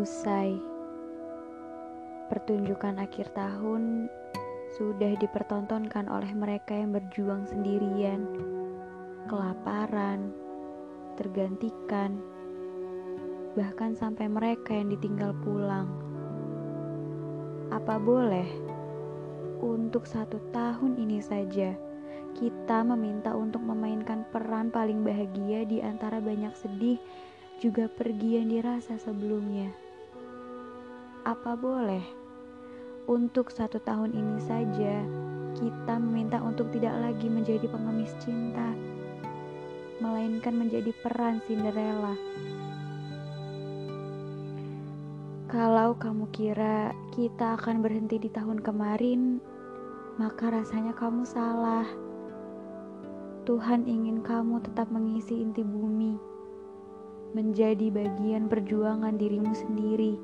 Usai pertunjukan akhir tahun sudah dipertontonkan oleh mereka yang berjuang sendirian, kelaparan, tergantikan, bahkan sampai mereka yang ditinggal pulang. Apa boleh untuk satu tahun ini saja kita meminta untuk memainkan peran paling bahagia di antara banyak sedih juga pergi yang dirasa sebelumnya? Apa boleh untuk satu tahun ini saja kita meminta untuk tidak lagi menjadi pengemis cinta, melainkan menjadi peran Cinderella? Kalau kamu kira kita akan berhenti di tahun kemarin, maka rasanya kamu salah. Tuhan ingin kamu tetap mengisi inti bumi, menjadi bagian perjuangan dirimu sendiri,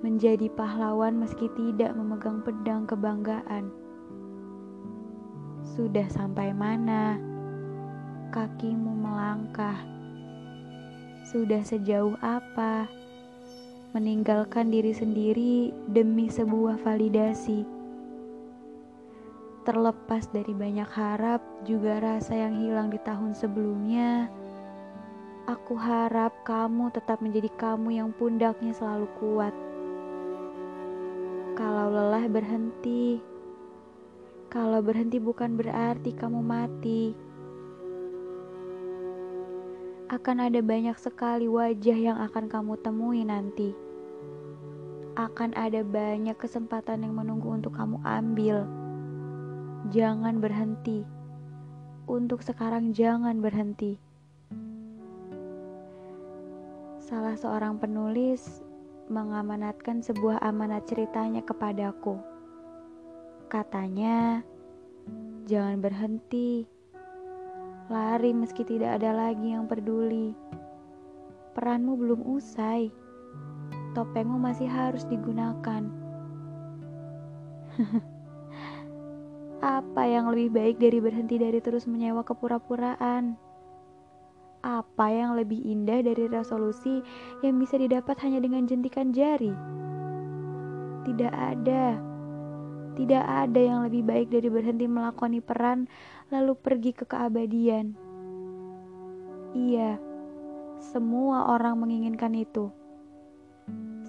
menjadi pahlawan meski tidak memegang pedang kebanggaan. Sudah sampai mana kakimu melangkah? Sudah sejauh apa? meninggalkan diri sendiri demi sebuah validasi. Terlepas dari banyak harap, juga rasa yang hilang di tahun sebelumnya, aku harap kamu tetap menjadi kamu yang pundaknya selalu kuat. Kalau lelah, berhenti. Kalau berhenti, bukan berarti kamu mati akan ada banyak sekali wajah yang akan kamu temui nanti. Akan ada banyak kesempatan yang menunggu untuk kamu ambil. Jangan berhenti. Untuk sekarang, jangan berhenti. Salah seorang penulis mengamanatkan sebuah amanat ceritanya kepadaku. Katanya, "Jangan berhenti." Lari meski tidak ada lagi yang peduli. Peranmu belum usai. Topengmu masih harus digunakan. Apa yang lebih baik dari berhenti dari terus menyewa kepura-puraan? Apa yang lebih indah dari resolusi yang bisa didapat hanya dengan jentikan jari? Tidak ada. Tidak ada yang lebih baik dari berhenti melakoni peran lalu pergi ke keabadian. Iya, semua orang menginginkan itu.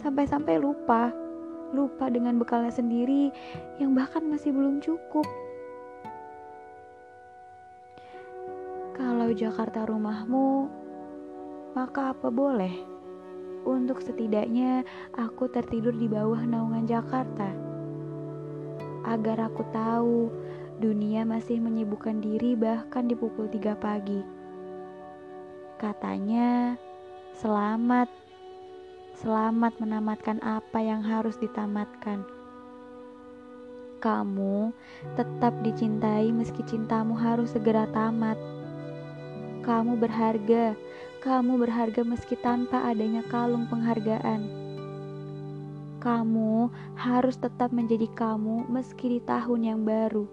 Sampai-sampai lupa, lupa dengan bekalnya sendiri yang bahkan masih belum cukup. Kalau Jakarta rumahmu, maka apa boleh? Untuk setidaknya aku tertidur di bawah naungan Jakarta. Agar aku tahu Dunia masih menyibukkan diri bahkan di pukul 3 pagi. Katanya, selamat. Selamat menamatkan apa yang harus ditamatkan. Kamu tetap dicintai meski cintamu harus segera tamat. Kamu berharga, kamu berharga meski tanpa adanya kalung penghargaan. Kamu harus tetap menjadi kamu meski di tahun yang baru.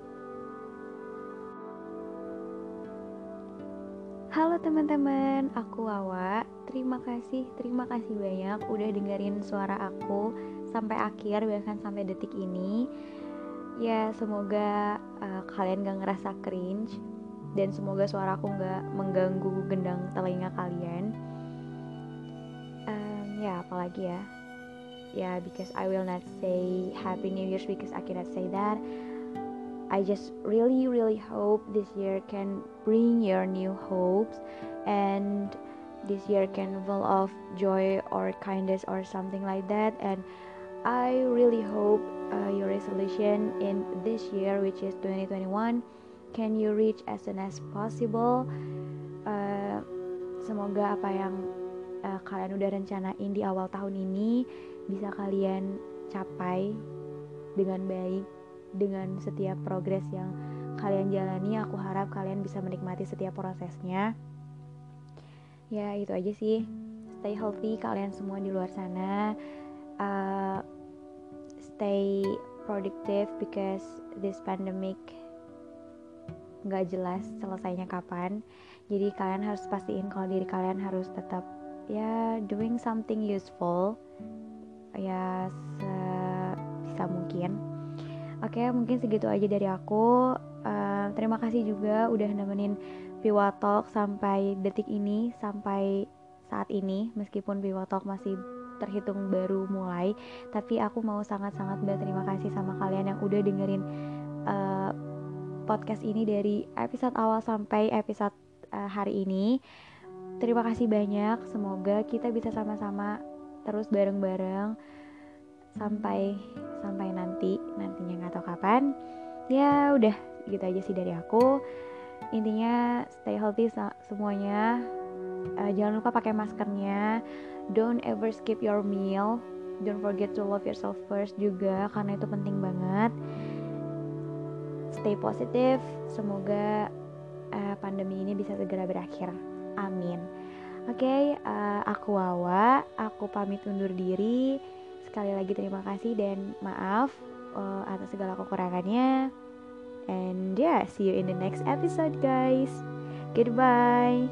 Halo teman-teman, aku Wawa. Terima kasih, terima kasih banyak udah dengerin suara aku sampai akhir bahkan sampai detik ini. Ya semoga uh, kalian gak ngerasa cringe dan semoga suara aku gak mengganggu gendang telinga kalian. Um, ya apalagi ya, ya because I will not say Happy New Year because I cannot say that. I just really, really hope this year can bring your new hopes and this year can full of joy or kindness or something like that. And I really hope uh, your resolution in this year, which is 2021, can you reach as soon as possible. Uh, semoga apa yang uh, kalian udah rencanain di awal tahun ini bisa kalian capai dengan baik dengan setiap progres yang kalian jalani. Aku harap kalian bisa menikmati setiap prosesnya. Ya itu aja sih. Stay healthy kalian semua di luar sana. Uh, stay productive because this pandemic nggak jelas selesainya kapan. Jadi kalian harus pastiin kalau diri kalian harus tetap ya doing something useful. Ya sebisa mungkin. Oke mungkin segitu aja dari aku. Uh, terima kasih juga udah nemenin Piwa Talk sampai detik ini sampai saat ini. Meskipun Piwa Talk masih terhitung baru mulai tapi aku mau sangat-sangat berterima kasih sama kalian yang udah dengerin uh, podcast ini dari episode awal sampai episode uh, hari ini. Terima kasih banyak. Semoga kita bisa sama-sama terus bareng-bareng sampai sampai nanti nantinya nggak tahu kapan. Ya udah gitu aja sih dari aku. Intinya stay healthy semuanya. Uh, jangan lupa pakai maskernya. Don't ever skip your meal. Don't forget to love yourself first juga karena itu penting banget stay positif. Semoga uh, pandemi ini bisa segera berakhir. Amin. Oke, okay, uh, eh, aku Wawa, aku pamit undur diri. Sekali lagi terima kasih dan maaf uh, atas segala kekurangannya. And yeah, see you in the next episode, guys. Goodbye.